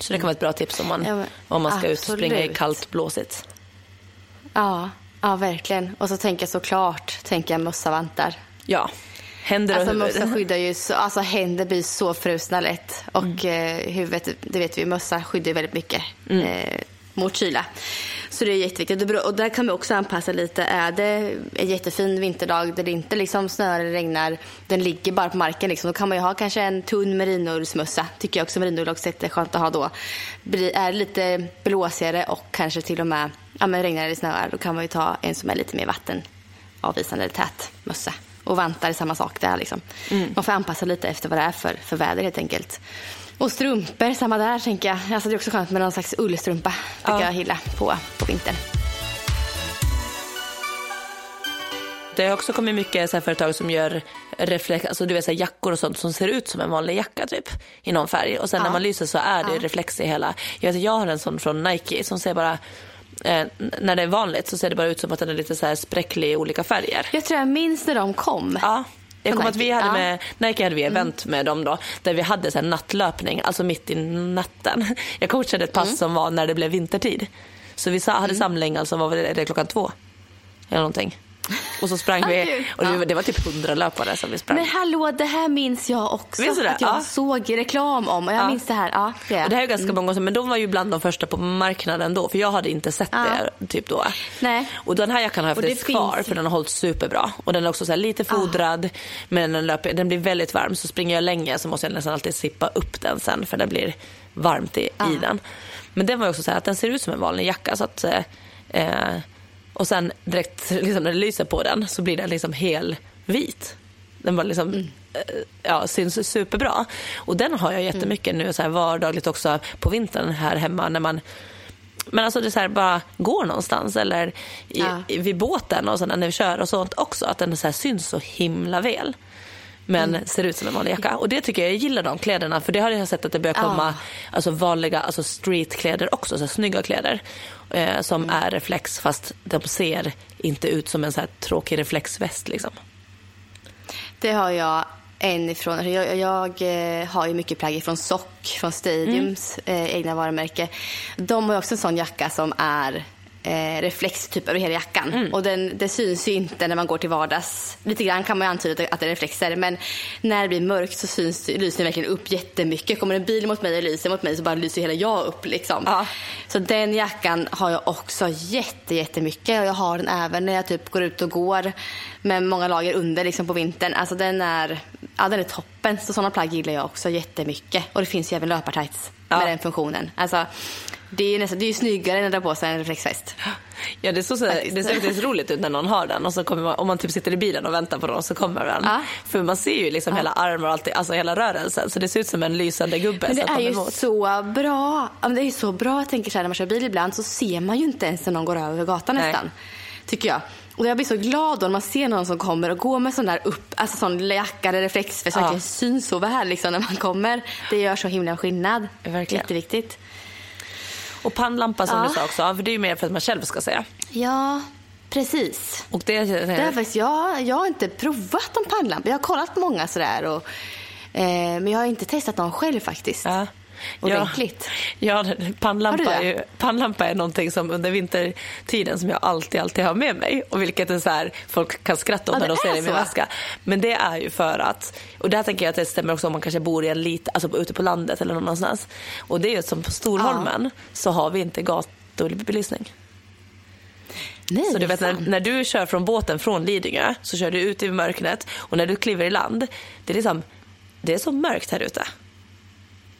Så det kan vara ett bra tips om man, Mm. Ja, men om man ska ut och springa i absolut. kallt blåsigt. ja, ja, verkligen. Och så tänker jag såklart, tänker jag mössa, vantar. Ja, händer och Alltså mössa skyddar ju, så, alltså händer blir så frusna lätt. Och Mm. eh, huvudet, det vet vi, mössa skyddar väldigt mycket Mm. eh, mot kyla. Så det är jätteviktigt. Och där kan vi också anpassa lite. Är det en jättefin vinterdag där det inte liksom snöar eller regnar, den ligger bara på marken liksom, då kan man ju ha kanske en tunn merinoullsmössa. Tycker jag också merinoull också är skönt att ha då. Är det lite blåsigare och kanske till och med ja, men regnar eller snöar, då kan man ju ta en som är lite mer vattenavvisande eller tät mössa. Och vantar är samma sak där liksom. Man får anpassa lite efter vad det är för, för väder helt enkelt. Och strumpor, samma där tänker jag. Alltså det är också skönt med någon slags ullstrumpa. Tycker Ja. jag gilla på, på vintern. Det har också kommit mycket så företag som gör reflex, alltså du vet så jackor och sånt som ser ut som en vanlig jacka typ i någon färg och sen när Ja. man lyser så är det Ja. reflex i hela. Jag, vet, jag har en sån från Nike som ser bara eh, när det är vanligt så ser det bara ut som att den är lite så här spräcklig i olika färger. Jag tror jag minns när de kom. Ja. Jag kommer att vi hade ja. Mm. med, Nike hade vi event med dem då, där vi hade så nattlöpning, alltså mitt i natten. Jag coachade ett pass Mm. som var när det blev vintertid. Så vi hade samling, alltså var det klockan två? Eller någonting. Och så sprang Ah, vi, och det, var- det var typ hundra löpare som vi sprang. Men hallå, det här minns jag också. Minns? Att jag Ja. såg reklam om. Och jag Ja. minns det här. Ja, det är. Och det här är ganska många år sedan, men de var ju bland de första på marknaden då, för jag hade inte sett Ja. det typ då. Nej. Och den här jackan har jag faktiskt kvar, finns- för den har hållit superbra. Och den är också så lite fodrad, men den, löper, den blir väldigt varm. Så springer jag länge så måste jag nästan alltid sippa upp den sen, för det blir varmt i, i den. Men den var också så här att den ser ut som en vanlig jacka. Så att, eh, eh, och sen direkt liksom, när det lyser på den så blir den liksom hel vit. Den var liksom, eh, ja, syns superbra. Och den har jag jättemycket nu så här vardagligt också på vintern här hemma när man men alltså det är så här, bara går någonstans eller i, Ja. vid båten och så när vi kör och sånt också. Att den så syns så himla väl. Men ser ut som en vanlig jacka. Och det tycker jag, jag gillar de kläderna. För det har jag sett att det börjar komma alltså vanliga alltså streetkläder också. Så här, snygga kläder. Eh, som är reflex fast de ser inte ut som en så här tråkig reflexväst liksom. Det har jag en ifrån. alltså Jag, jag eh, har ju mycket plagg från Sock, från Stadiums eh, egna varumärke. De har också en sån jacka som är eh, typ över hela jackan. Och den, det syns ju inte när man går till vardags. Lite grann kan man ju antyda att det är reflexer. Men när det blir mörkt så syns, lyser den verkligen upp jättemycket. Kommer en bil mot mig och lyser mot mig så bara lyser hela jag upp. Liksom. Ja. Så den jackan har jag också jätte, jättemycket. Och jag har den även när jag typ går ut och går med många lager under liksom på vintern. Alltså den är, ja, den är toppen. Så sådana plagg gillar jag också jättemycket. Och det finns ju även löpartights Ja. med den funktionen. Alltså, det är nästan, det är ju snyggare än att dra på sig en reflexväst. Ja, det, är så, så, Faktiskt. det ser faktiskt roligt ut när någon har den och så kommer man, om man typ sitter i bilen och väntar på den så kommer den. Ja. För man ser ju liksom hela armar och allt, alltså hela rörelsen så det ser ut som en lysande gubbe Men det är ju emot. så bra. Ja, Det är så bra. Jag tänker så här, när man kör bil ibland så ser man ju inte ens när någon går över gatan Nej. nästan. Tycker jag. Och jag blir så glad då när man ser någon som kommer och går med sån där upp, alltså sån jacka eller reflexväst Ja. verkligen syns så väl liksom när man kommer. Det gör så himla skillnad. Verkligen. Jätteviktigt. Och pannlampa som Ja. du sa också, för det är ju mer för att man själv ska se. Ja, precis. Och det, Det är faktiskt, jag, jag har inte provat en pannlampa. Jag har kollat på många sådär. Och, eh, men jag har inte testat någon själv faktiskt. Ja. Ordentligt. Ja, ja pannlampa, är ju, pannlampa är någonting som under vintertiden som jag alltid, alltid har med mig. Och vilket är så här, folk kan skratta åt Ja, när de ser det i min väska. Men det är ju för att, och där tänker jag att det stämmer också om man kanske bor i en lit, alltså ute på landet eller någonstans. Och det är ju som på Storholmen så har vi inte gatubelysning. Nej, så du vet när, när du kör från båten från Lidingö så kör du ut i mörkret och när du kliver i land, det är liksom, det är så mörkt här ute.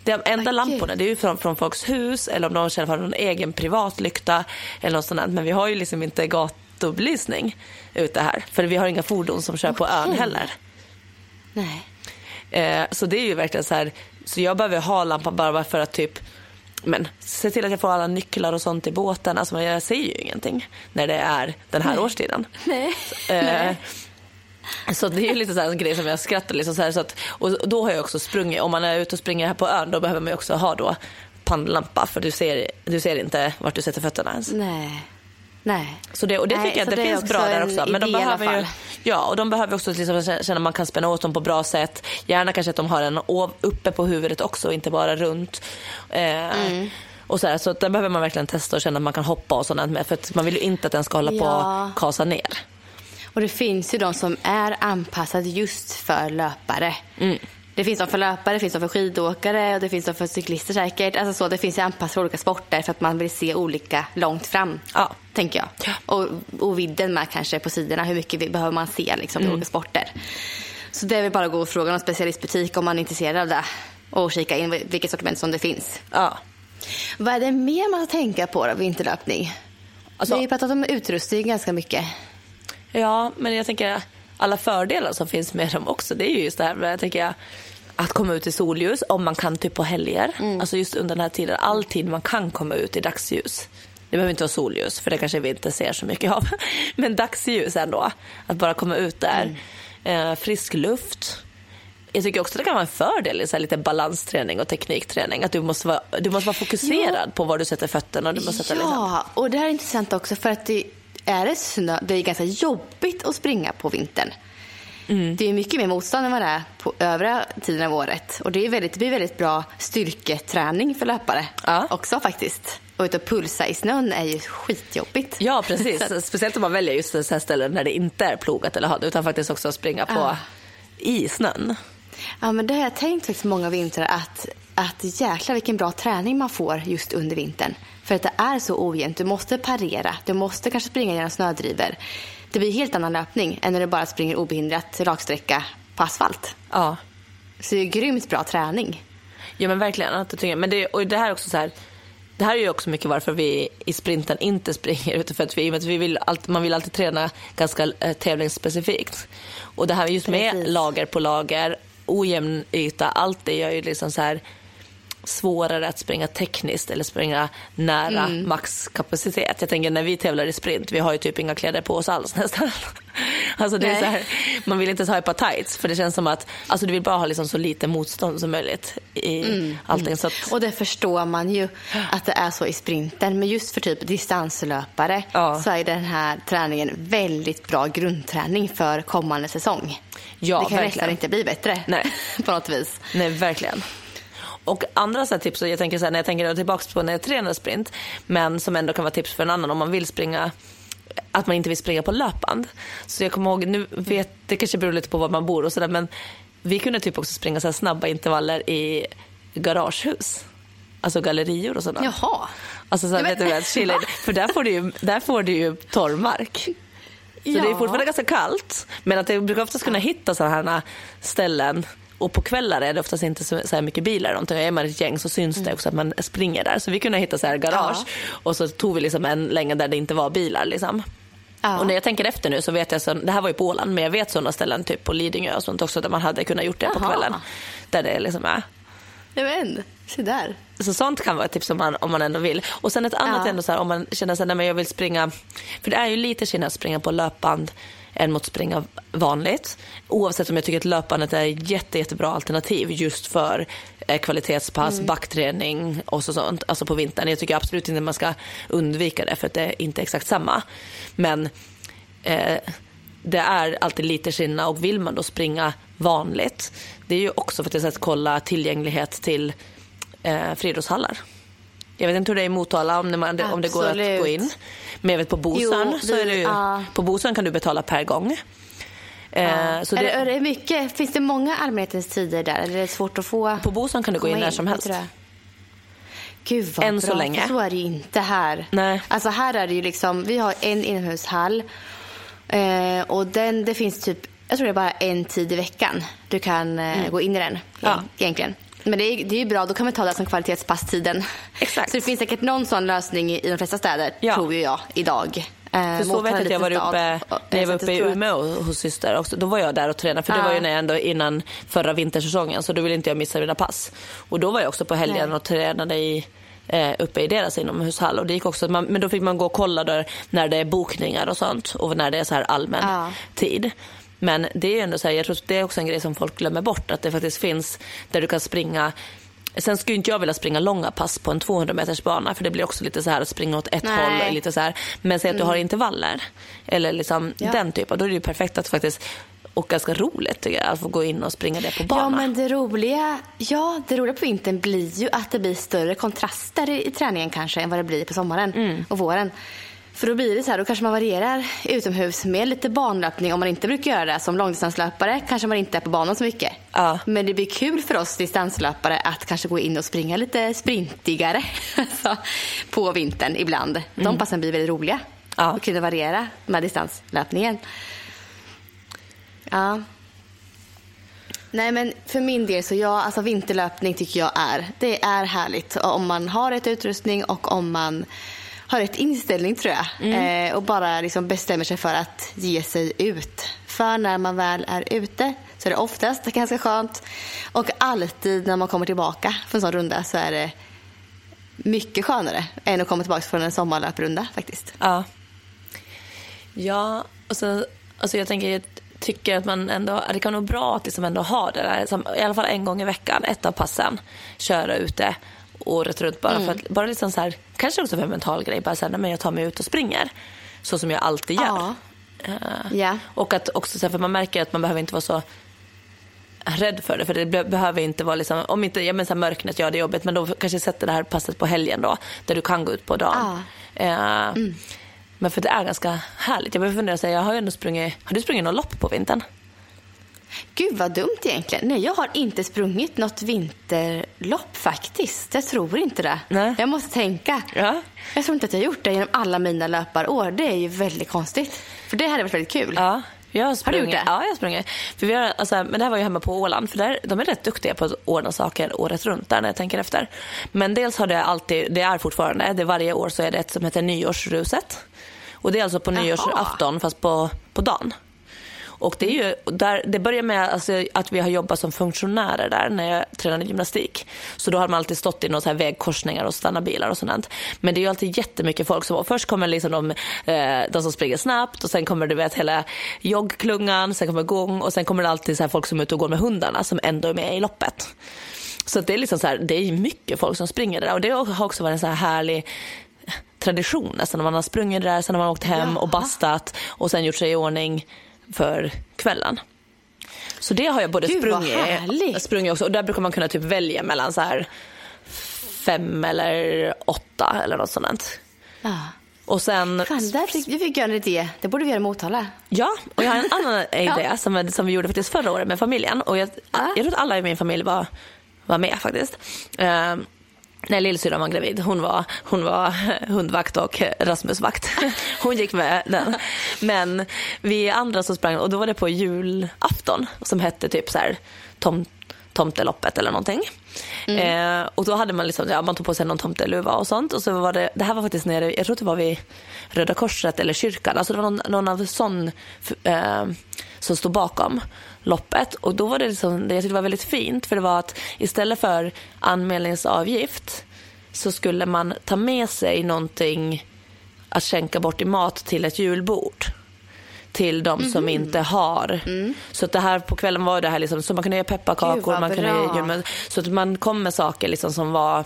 De enda Ah, lamporna det är ju från, från folks hus eller om de själva har någon egen privat lykta eller något sånt där. Men vi har ju liksom inte gatubelysning ute här. För vi har inga fordon som kör på ön heller. Nej. Eh, så det är ju verkligen så här, så jag behöver ha lampan bara för att typ men se till att jag får alla nycklar och sånt i båten. Alltså jag ser ju ingenting när det är den här årstiden. Nej. Eh, så det är ju lite så en grej som jag skrattar liksom så här, så att, och då har jag också sprungit, om man är ute och springer här på ön då behöver man ju också ha då pannlampa för du ser, du ser inte vart du sätter fötterna ens. Nej. Nej. Så det, och det Nej, tycker jag det, det finns bra där också. Men de behöver ju, ja, och de behöver också liksom känna att man kan spänna åt dem på bra sätt. Gärna kanske att de har en uppe på huvudet också, inte bara runt. Eh, Mm. och så här, så där behöver man verkligen testa och känna att man kan hoppa och sånt med. För man vill ju inte att den ska hålla på Ja. och kasa ner. Och det finns ju de som är anpassade just för löpare. Mm. Det finns de för löpare, det finns de för skidåkare och det finns de för cyklister säkert. Alltså så, det finns ju anpassade för olika sporter för att man vill se olika långt fram. Ja. Tänker jag. Ja. Och, och vidden med kanske på sidorna. Hur mycket behöver man se liksom, Mm. olika sporter. Så det är väl bara att gå och fråga någon specialistbutik om man är intresserad av det. Och kika in vilket sortiment som det finns. Ja. Vad är det mer man ska tänka på då, vinterlöpning? Alltså- vi har ju pratat om utrustning ganska mycket. Ja, men jag tänker alla fördelar som finns med dem också. Det är ju just det här med, jag tänker, att komma ut i solljus om man kan typ på helger. Alltså just under den här tiden, all tid man kan komma ut i dagsljus. Det behöver inte vara solljus för det kanske vi inte ser så mycket av. Men dagsljus ändå. Att bara komma ut där. Eh, frisk luft. Jag tycker också det kan vara en fördel i så här lite balansträning och teknikträning. Att du måste vara, du måste vara fokuserad på var du sätter fötterna. Du måste sätta liksom. Ja, och det här är intressant också för att det är det snö, det är ganska jobbigt att springa på vintern. Mm. Det är mycket mer motstånd än vad det är på övriga tiden av året. Och det, är väldigt, det blir väldigt bra styrketräning för löpare Ja. också faktiskt. Och ut och pulsa i snön är ju skitjobbigt. Ja, precis. Speciellt om man väljer just så här ställen där det inte är plogat eller hade utan faktiskt också springa på Ja. i snön. Ja, men det har jag tänkt faktiskt många vintrar att, att jäklar vilken bra träning man får just under vintern. För att det är så ojämnt. Du måste parera. Du måste kanske springa genom snödrivor. Det blir en helt annan löpning än när du bara springer obehindrat raksträcka på asfalt. Ja. Så det är grymt bra träning. Ja men verkligen. Men det, och det här är också så här. Det här är ju också mycket varför vi i sprinten inte springer för att vi, att vi vill alltid, man vill alltid träna ganska eh, tävlingsspecifikt. Och det här just med Precis. lager på lager, ojämn yta, allt det gör ju liksom så här svårare att springa tekniskt eller springa nära Mm. maxkapacitet. Jag tänker när vi tävlar i sprint, vi har ju typ inga kläder på oss alls nästan. Alltså det är så här, man vill inte ens ha ett par tights för det känns som att alltså du vill bara ha liksom så lite motstånd som möjligt i Mm. allting. Så att, Och det förstår man ju att det är så i sprinten. Men just för typ distanslöpare Ja. så är den här träningen väldigt bra grundträning för kommande säsong. Ja, det kan verkligen. nästan inte bli bättre Nej. på något vis. Nej, verkligen. Och andra så här tips, jag tänker så här, när jag tänker tillbaka på när jag tränar sprint, men som ändå kan vara tips för en annan om man vill springa att man inte vill springa på löpband. Så jag kommer ihåg, nu vet, det kanske beror lite på var man bor och sådär, men vi kunde typ också springa så här snabba intervaller i garagehus. Alltså gallerior och sådär. Jaha. Alltså så här, Ja, vet du vad, chilla, för där får du ju, där får du ju torrmark. Så det är Ja. fortfarande ganska kallt. Men att jag brukar oftast kunna hitta sådana här ställen och på kvällar är det oftast inte så, så här mycket bilar. runt. Är man ett gäng så syns det också att man springer där. Så vi kunde hitta så här garage Ja. och så tog vi liksom en länge där det inte var bilar. Liksom. Ja. Och när jag tänker efter nu så vet jag, så, det här var ju på Åland, men jag vet sådana ställen typ på Lidingö och sånt också där man hade kunnat gjort det på Jaha. kvällen. Där det liksom är. Vet Se där. Så sånt kan vara ett tips om man, om man ändå vill. Och sen ett annat Ja. ändå så här, om man känner att jag vill springa, för det är ju lite skillnad att springa på löpband än mot springa vanligt. Oavsett om jag tycker att löpbandet är jätte, jättebra alternativ just för eh, kvalitetspass, Mm. backträning och så sånt, alltså på vintern. Jag tycker absolut inte man ska undvika det för att det är inte exakt samma. Men eh, det är alltid lite skillnad och vill man då springa vanligt, det är ju också för att jag ska kolla tillgänglighet till eh, friidrottshallar. Jag vet inte hur det är i Motala om man, om det går att gå in. Men jag vet på Bosön Jo, så är det ju, ja. på Bosön kan du betala per gång. Eh, så är, det, det, är det mycket, finns det många allmänhetens tider där? Eller är det svårt att få på Bosön kan du gå in när som helst. Gud vad Än bra, så länge. för så är det ju inte här. Nej. Alltså här är det ju liksom, vi har en inomhushall eh, och den, det finns typ, jag tror det är bara en tid i veckan du kan eh, gå in i den Mm. Ja. egentligen. Men det är, det är ju bra, då kan man ta det som kvalitetspasstiden. Exakt. Så det finns säkert någon sån lösning i, de flesta städer, Ja. tror ju jag, idag. Eh, För så Motala vet jag att jag var uppe, stad. när jag var Eh, så uppe i Umeå hos syster också. Då var jag där och tränade för det Ja. var ju när jag ändå innan förra vintersäsongen så då ville inte jag missa mina pass. Och då var jag också på helgen Nej. och tränade i eh, uppe i deras inomhushall och det gick också, man, men då fick man gå och kolla där när det är bokningar och sånt och när det är så här allmän Ja. tid. Men det är ju ändå så här, jag tror att det är också en grej som folk glömmer bort att det faktiskt finns där du kan springa Sen skulle inte jag vilja springa långa pass på en 200 meters bana för det blir också lite så här att springa åt ett Nej. Mm. håll. Lite så här. Men säg att du har intervaller eller liksom Ja. den typen. Då är det ju perfekt att faktiskt och ganska roligt tycker jag, att få gå in och springa det på bana. Ja, men det roliga, ja, det roliga på vintern blir ju att det blir större kontraster i, i träningen kanske än vad det blir på sommaren Mm. och våren. För då blir det så här, då kanske man varierar utomhus med lite banlöpning om man inte brukar göra det. Som långdistanslöpare kanske man inte är på banan så mycket. Ja. Men det blir kul för oss distanslöpare att kanske gå in och springa lite sprintigare alltså, på vintern ibland. De passen blir väldigt roliga. Mm. Ja. Och kunna variera med distanslöpningen. Ja. Nej men för min del så ja, alltså vinterlöpning tycker jag är, det är härligt om man har rätt utrustning och om man har rätt inställning tror jag. Eh, och bara liksom bestämmer sig för att ge sig ut. För när man väl är ute så är det oftast ganska skönt. Och alltid när man kommer tillbaka från en sån runda så är det mycket skönare än att komma tillbaka från en sommarlöprunda faktiskt. Ja. Ja, och så, alltså jag tänker, jag tycker att man ändå, det kan vara bra att liksom ändå ha det där, i alla fall en gång i veckan, ett av passen, köra ute året runt bara för att, bara liksom så här, kanske också för en mental grej, bara så här, men jag tar mig ut och springer. Så som jag alltid gör. Ja. Eh, Ja. Och att också, så här, för man märker att man behöver inte vara så rädd för det. För det be- behöver inte vara liksom, om inte, ja men så här mörkret, ja det är jobbigt, men då kanske sätter det här passet på helgen då, där du kan gå ut på dagen. Eh, Men för det är ganska härligt. Jag börjar fundera, så här, jag har ju ändå sprungit, har du sprungit något lopp på vintern? Gud vad dumt egentligen. Nej, jag har inte sprungit något vinterlopp faktiskt. Jag tror inte det. Nej. Jag måste tänka. Ja. Jag tror inte att jag har gjort det genom alla mina löparår. Det är ju väldigt konstigt. För det hade varit väldigt kul. Ja. Jag har sprungit. gjort det? Ja, jag sprungit. För vi har, alltså, men det här var ju hemma på Åland. För där, de är rätt duktiga på att ordna saker året runt där när jag tänker efter. Men dels har det alltid, det är fortfarande, det varje år så är det ett som heter nyårsruset. Och det är alltså på Jaha. nyårsafton fast på, på dagen. Och det, är ju, där, det börjar med alltså, att vi har jobbat som funktionärer där när jag tränade gymnastik. Så då har man alltid stått i några så här vägkorsningar och stannat bilar och sånt. Men det är ju alltid jättemycket folk. Som, först kommer liksom de, eh, de som springer snabbt och sen kommer du vet hela joggklungan, sen kommer gång och sen kommer det alltid så folk som är ute och går med hundarna som ändå är med i loppet. Så det är liksom så här, det är mycket folk som springer där och det har också varit en så här härlig tradition nästan. När man har sprungit där, sen har man åkt hem och bastat och sen gjort sig i ordning för kvällen. Så det har jag både Gud, sprungit, sprungit också och där brukar man kunna typ välja mellan så här fem eller åtta eller något sånt. Ja. Och sen, Fan, där fick, du fick göra en idé. Det borde vi göra i Motala. ja, och jag har en annan idé som, som vi gjorde faktiskt förra året med familjen. Och jag, Ja. jag tror att alla i min familj var, var med faktiskt. Uh, när lillsyrran var gravid, hon var, hon var hundvakt och Rasmusvakt. Hon gick med den. Men vi andra som sprang, och då var det på julafton som hette typ så här tom, tomteloppet eller någonting. Mm. Eh, och då hade man liksom, ja man tog på sig någon tomteluva och sånt. Och så var det, det här var faktiskt nere, jag tror att det var vid Röda Korset eller kyrkan. Alltså det var någon, någon av sån eh, som stod bakom loppet. Och då var det liksom, det jag tyckte var väldigt fint för det var att istället för anmälningsavgift så skulle man ta med sig någonting att skänka bort i mat till ett julbord till de som inte har. Så att det här på kvällen var det här liksom, så man kunde göra pepparkakor, man kunde göra julmust. Så att man kom med saker liksom som var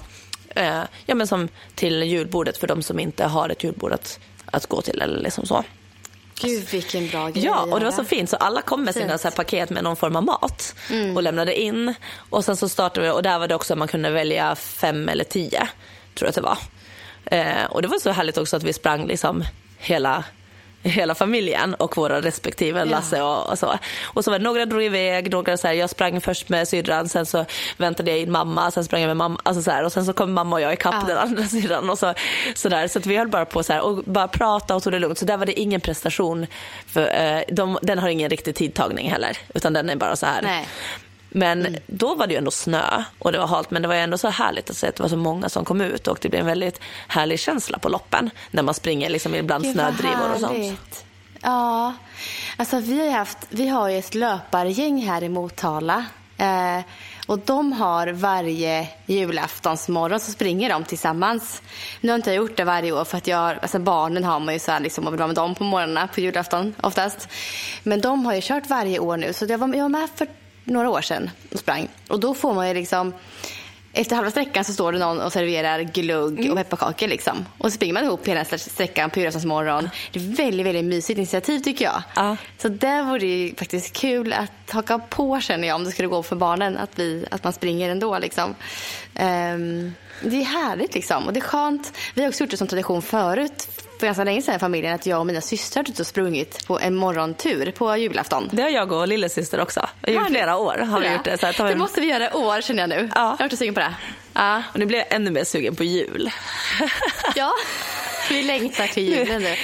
eh, ja, men som till julbordet för de som inte har ett julbord att, att gå till eller liksom så. Gud, vilken bra grej Ja, och det var så fint. Så alla kom med sina så paket med någon form av mat och lämnade in. Och sen så startade vi och där var det också att man kunde välja fem eller tio, tror jag att det var. Eh, och det var så härligt också att vi sprang liksom hela hela familjen och våra respektive, Lasse och, och, så. Och så var det, några drog iväg, några så här, jag sprang först med syrran, sen så väntade jag in mamma, sen sprang jag med mamma, alltså så här, och sen så kom mamma och jag ikapp ja. den andra syrran och så, så där. Så att vi höll bara på så här, och bara prata och tog det lugnt. Så där var det ingen prestation, för eh, de, den har ingen riktig tidtagning heller, utan den är bara så här. Nej. Men mm. då var det ju ändå snö och det var halt men det var ändå så härligt att se att det var så många som kom ut och det blev en väldigt härlig känsla på loppen när man springer liksom ibland Gud, snödrivor och sånt. Ja, alltså vi har, haft, vi har ju ett löpargäng här i Motala. Eh, och de har varje julaftonsmorgon så springer de tillsammans. Nu har inte jag gjort det varje år för att jag, alltså barnen har man ju så här liksom och vill vara med dem på morgnarna på julafton oftast. Men de har ju kört varje år nu så jag var, jag var med för några år sedan och sprang. Och då får man ju liksom efter halva sträckan så står det någon och serverar glugg mm. och pepparkakor. Liksom. Och så springer man ihop hela sträckan på morgon. Det är väldigt, väldigt mysigt initiativ tycker jag. Ja. Så där vore det faktiskt kul att haka på känner jag om det skulle gå för barnen. Att, vi, att man springer ändå. Liksom. Um, det är härligt liksom. Och det är skönt. Vi har också gjort det som tradition förut för ganska länge sedan i familjen att jag och mina systrar har sprungit på en morgontur på julafton. Det har jag och lillasyster också. I flera år har vi gjort det. Så att det måste vi göra i år känner jag nu. Ja. Jag har varit sugen på det. Ja. Och nu blir jag ännu mer sugen på jul. ja, vi längtar till julen nu.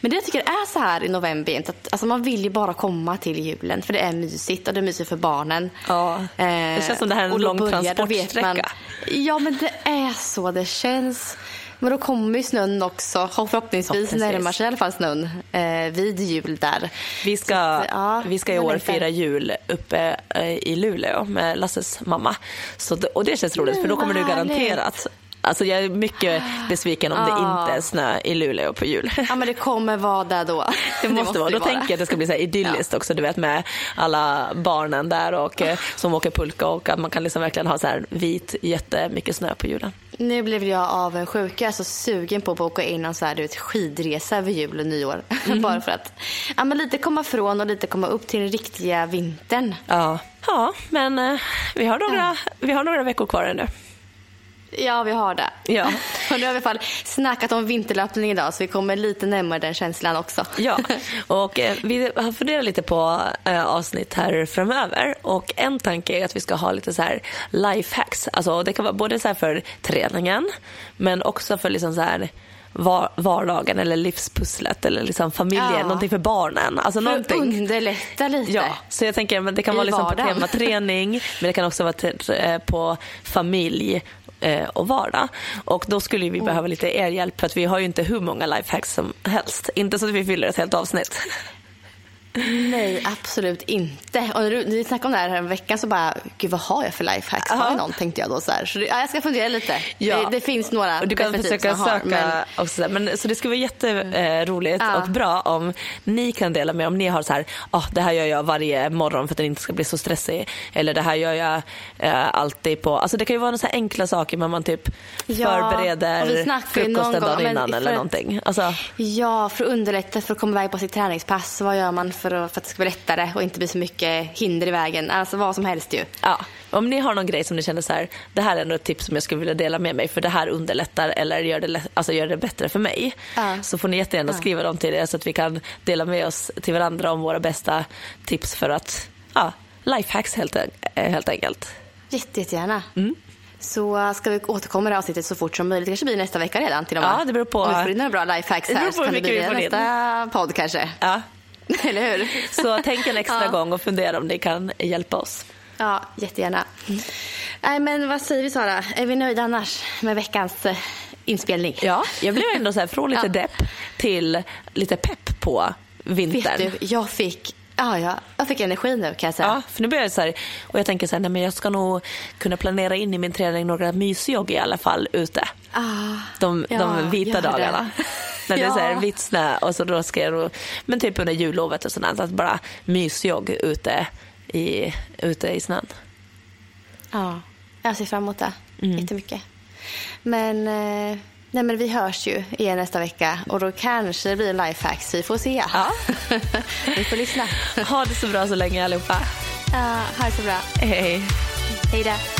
Men det jag tycker är så här i november att alltså man vill ju bara komma till julen för det är mysigt och det är mysigt för barnen. Ja, det känns som det här är en lång transportsträcka. Ja men det är så det känns. Men då kommer ju snön också. Förhoppningsvis närmar sig i alla fall snön eh, vid jul där. Vi ska, att, ja, vi ska i år fira jul uppe eh, i Luleå med Lasses mamma. Så, och det känns roligt för då kommer du garanterat Alltså jag är mycket besviken om ah. det inte är snö i Luleå på jul. Ja men det kommer vara där då. Det måste, det måste vara. Då tänker jag att det ska bli så idylliskt ja. också, du vet med alla barnen där och eh, som åker pulka och att man kan liksom verkligen ha så här vit jättemycket snö på julen. Nu blev jag avundsjuk. Jag är så sugen på att åka in en så här, du vet, skidresa över jul och nyår. Mm. Bara för att ja, men lite komma från och lite komma upp till den riktiga vintern. Ja, ja men eh, vi, har några, ja. vi har några veckor kvar ännu. Ja, vi har det. Ja. Och nu har vi i alla fall snackat om vinterlöpning idag så vi kommer lite närmare den känslan också. Ja, och eh, vi har funderat lite på eh, avsnitt här framöver och en tanke är att vi ska ha lite så här lifehacks. Alltså det kan vara både så för träningen men också för liksom så här var, vardagen eller livspusslet eller liksom familjen, ja. någonting för barnen. Alltså för någonting. att underlätta lite. Ja, så jag tänker att det kan I vara liksom på tema träning men det kan också vara eh, på familj eh, och vardag. Och då skulle vi mm. behöva lite er hjälp för att vi har ju inte hur många lifehacks som helst. Inte så att vi fyller ett helt avsnitt. Nej, absolut inte. Och när, vi snackade om det här, här veckan så bara, gud vad har jag för lifehacks? Har jag någon? Tänkte jag då så här. Så ja, jag ska fundera lite. Ja. Det, det, finns några och Du kan försöka söka har, men... också. Men, så det skulle vara jätteroligt ja. och bra om ni kan dela med om ni har så här, oh, det här gör jag varje morgon för att den inte ska bli så stressig. Eller det här gör jag eh, alltid på, alltså det kan ju vara så enkla saker men man typ ja. förbereder frukosten dagen innan eller någonting. Alltså... Ja, för att underlätta för att komma iväg på sitt träningspass. Vad gör man för, att, för att det ska bli lättare och inte bli så mycket hinder i vägen. Alltså vad som helst ju. Ja. Om ni har någon grej som ni känner så här, det här är ändå ett tips som jag skulle vilja dela med mig för det här underlättar eller gör det, alltså gör det bättre för mig. Ja. Så får ni jättegärna skriva dem till er så att vi kan dela med oss till varandra om våra bästa tips för att, ja, lifehacks helt, helt enkelt. Jätte, jättegärna. Mm. Så ska vi återkomma i det avsnittet så fort som möjligt. Det kanske blir nästa vecka redan till och med. Ja, det beror på. Om vi får in några bra lifehacks här så kan det bli nästa podd kanske. Ja. Eller hur? Så tänk en extra ja. gång och fundera om det kan hjälpa oss. Ja, jättegärna. Nej, men vad säger vi Sara? Är vi nöjda annars med veckans eh, inspelning? Ja, jag blev ändå så här, från lite ja. depp till lite pepp på vintern. Vet du, jag fick Ja, ja, jag fick energi nu kan jag säga. Ja, för nu börjar jag så här, och jag tänker så här, nej, men jag ska nog kunna planera in i min träning några mysjogg i alla fall ute. Ah, de, ja, de vita dagarna. När det är så här vitt snö och så då ska jag, men typ under jullovet och sådant, att bara mysjogg ute i, ute i snön. Ja, jag ser fram emot det mm. jättemycket. Men, eh, nej men vi hörs ju igen nästa vecka och då kanske det blir en lifehacks. Vi får se. Ja. vi får lyssna. Ha det så bra så länge allihopa. Ja, ha det så bra. Hej. Hej då.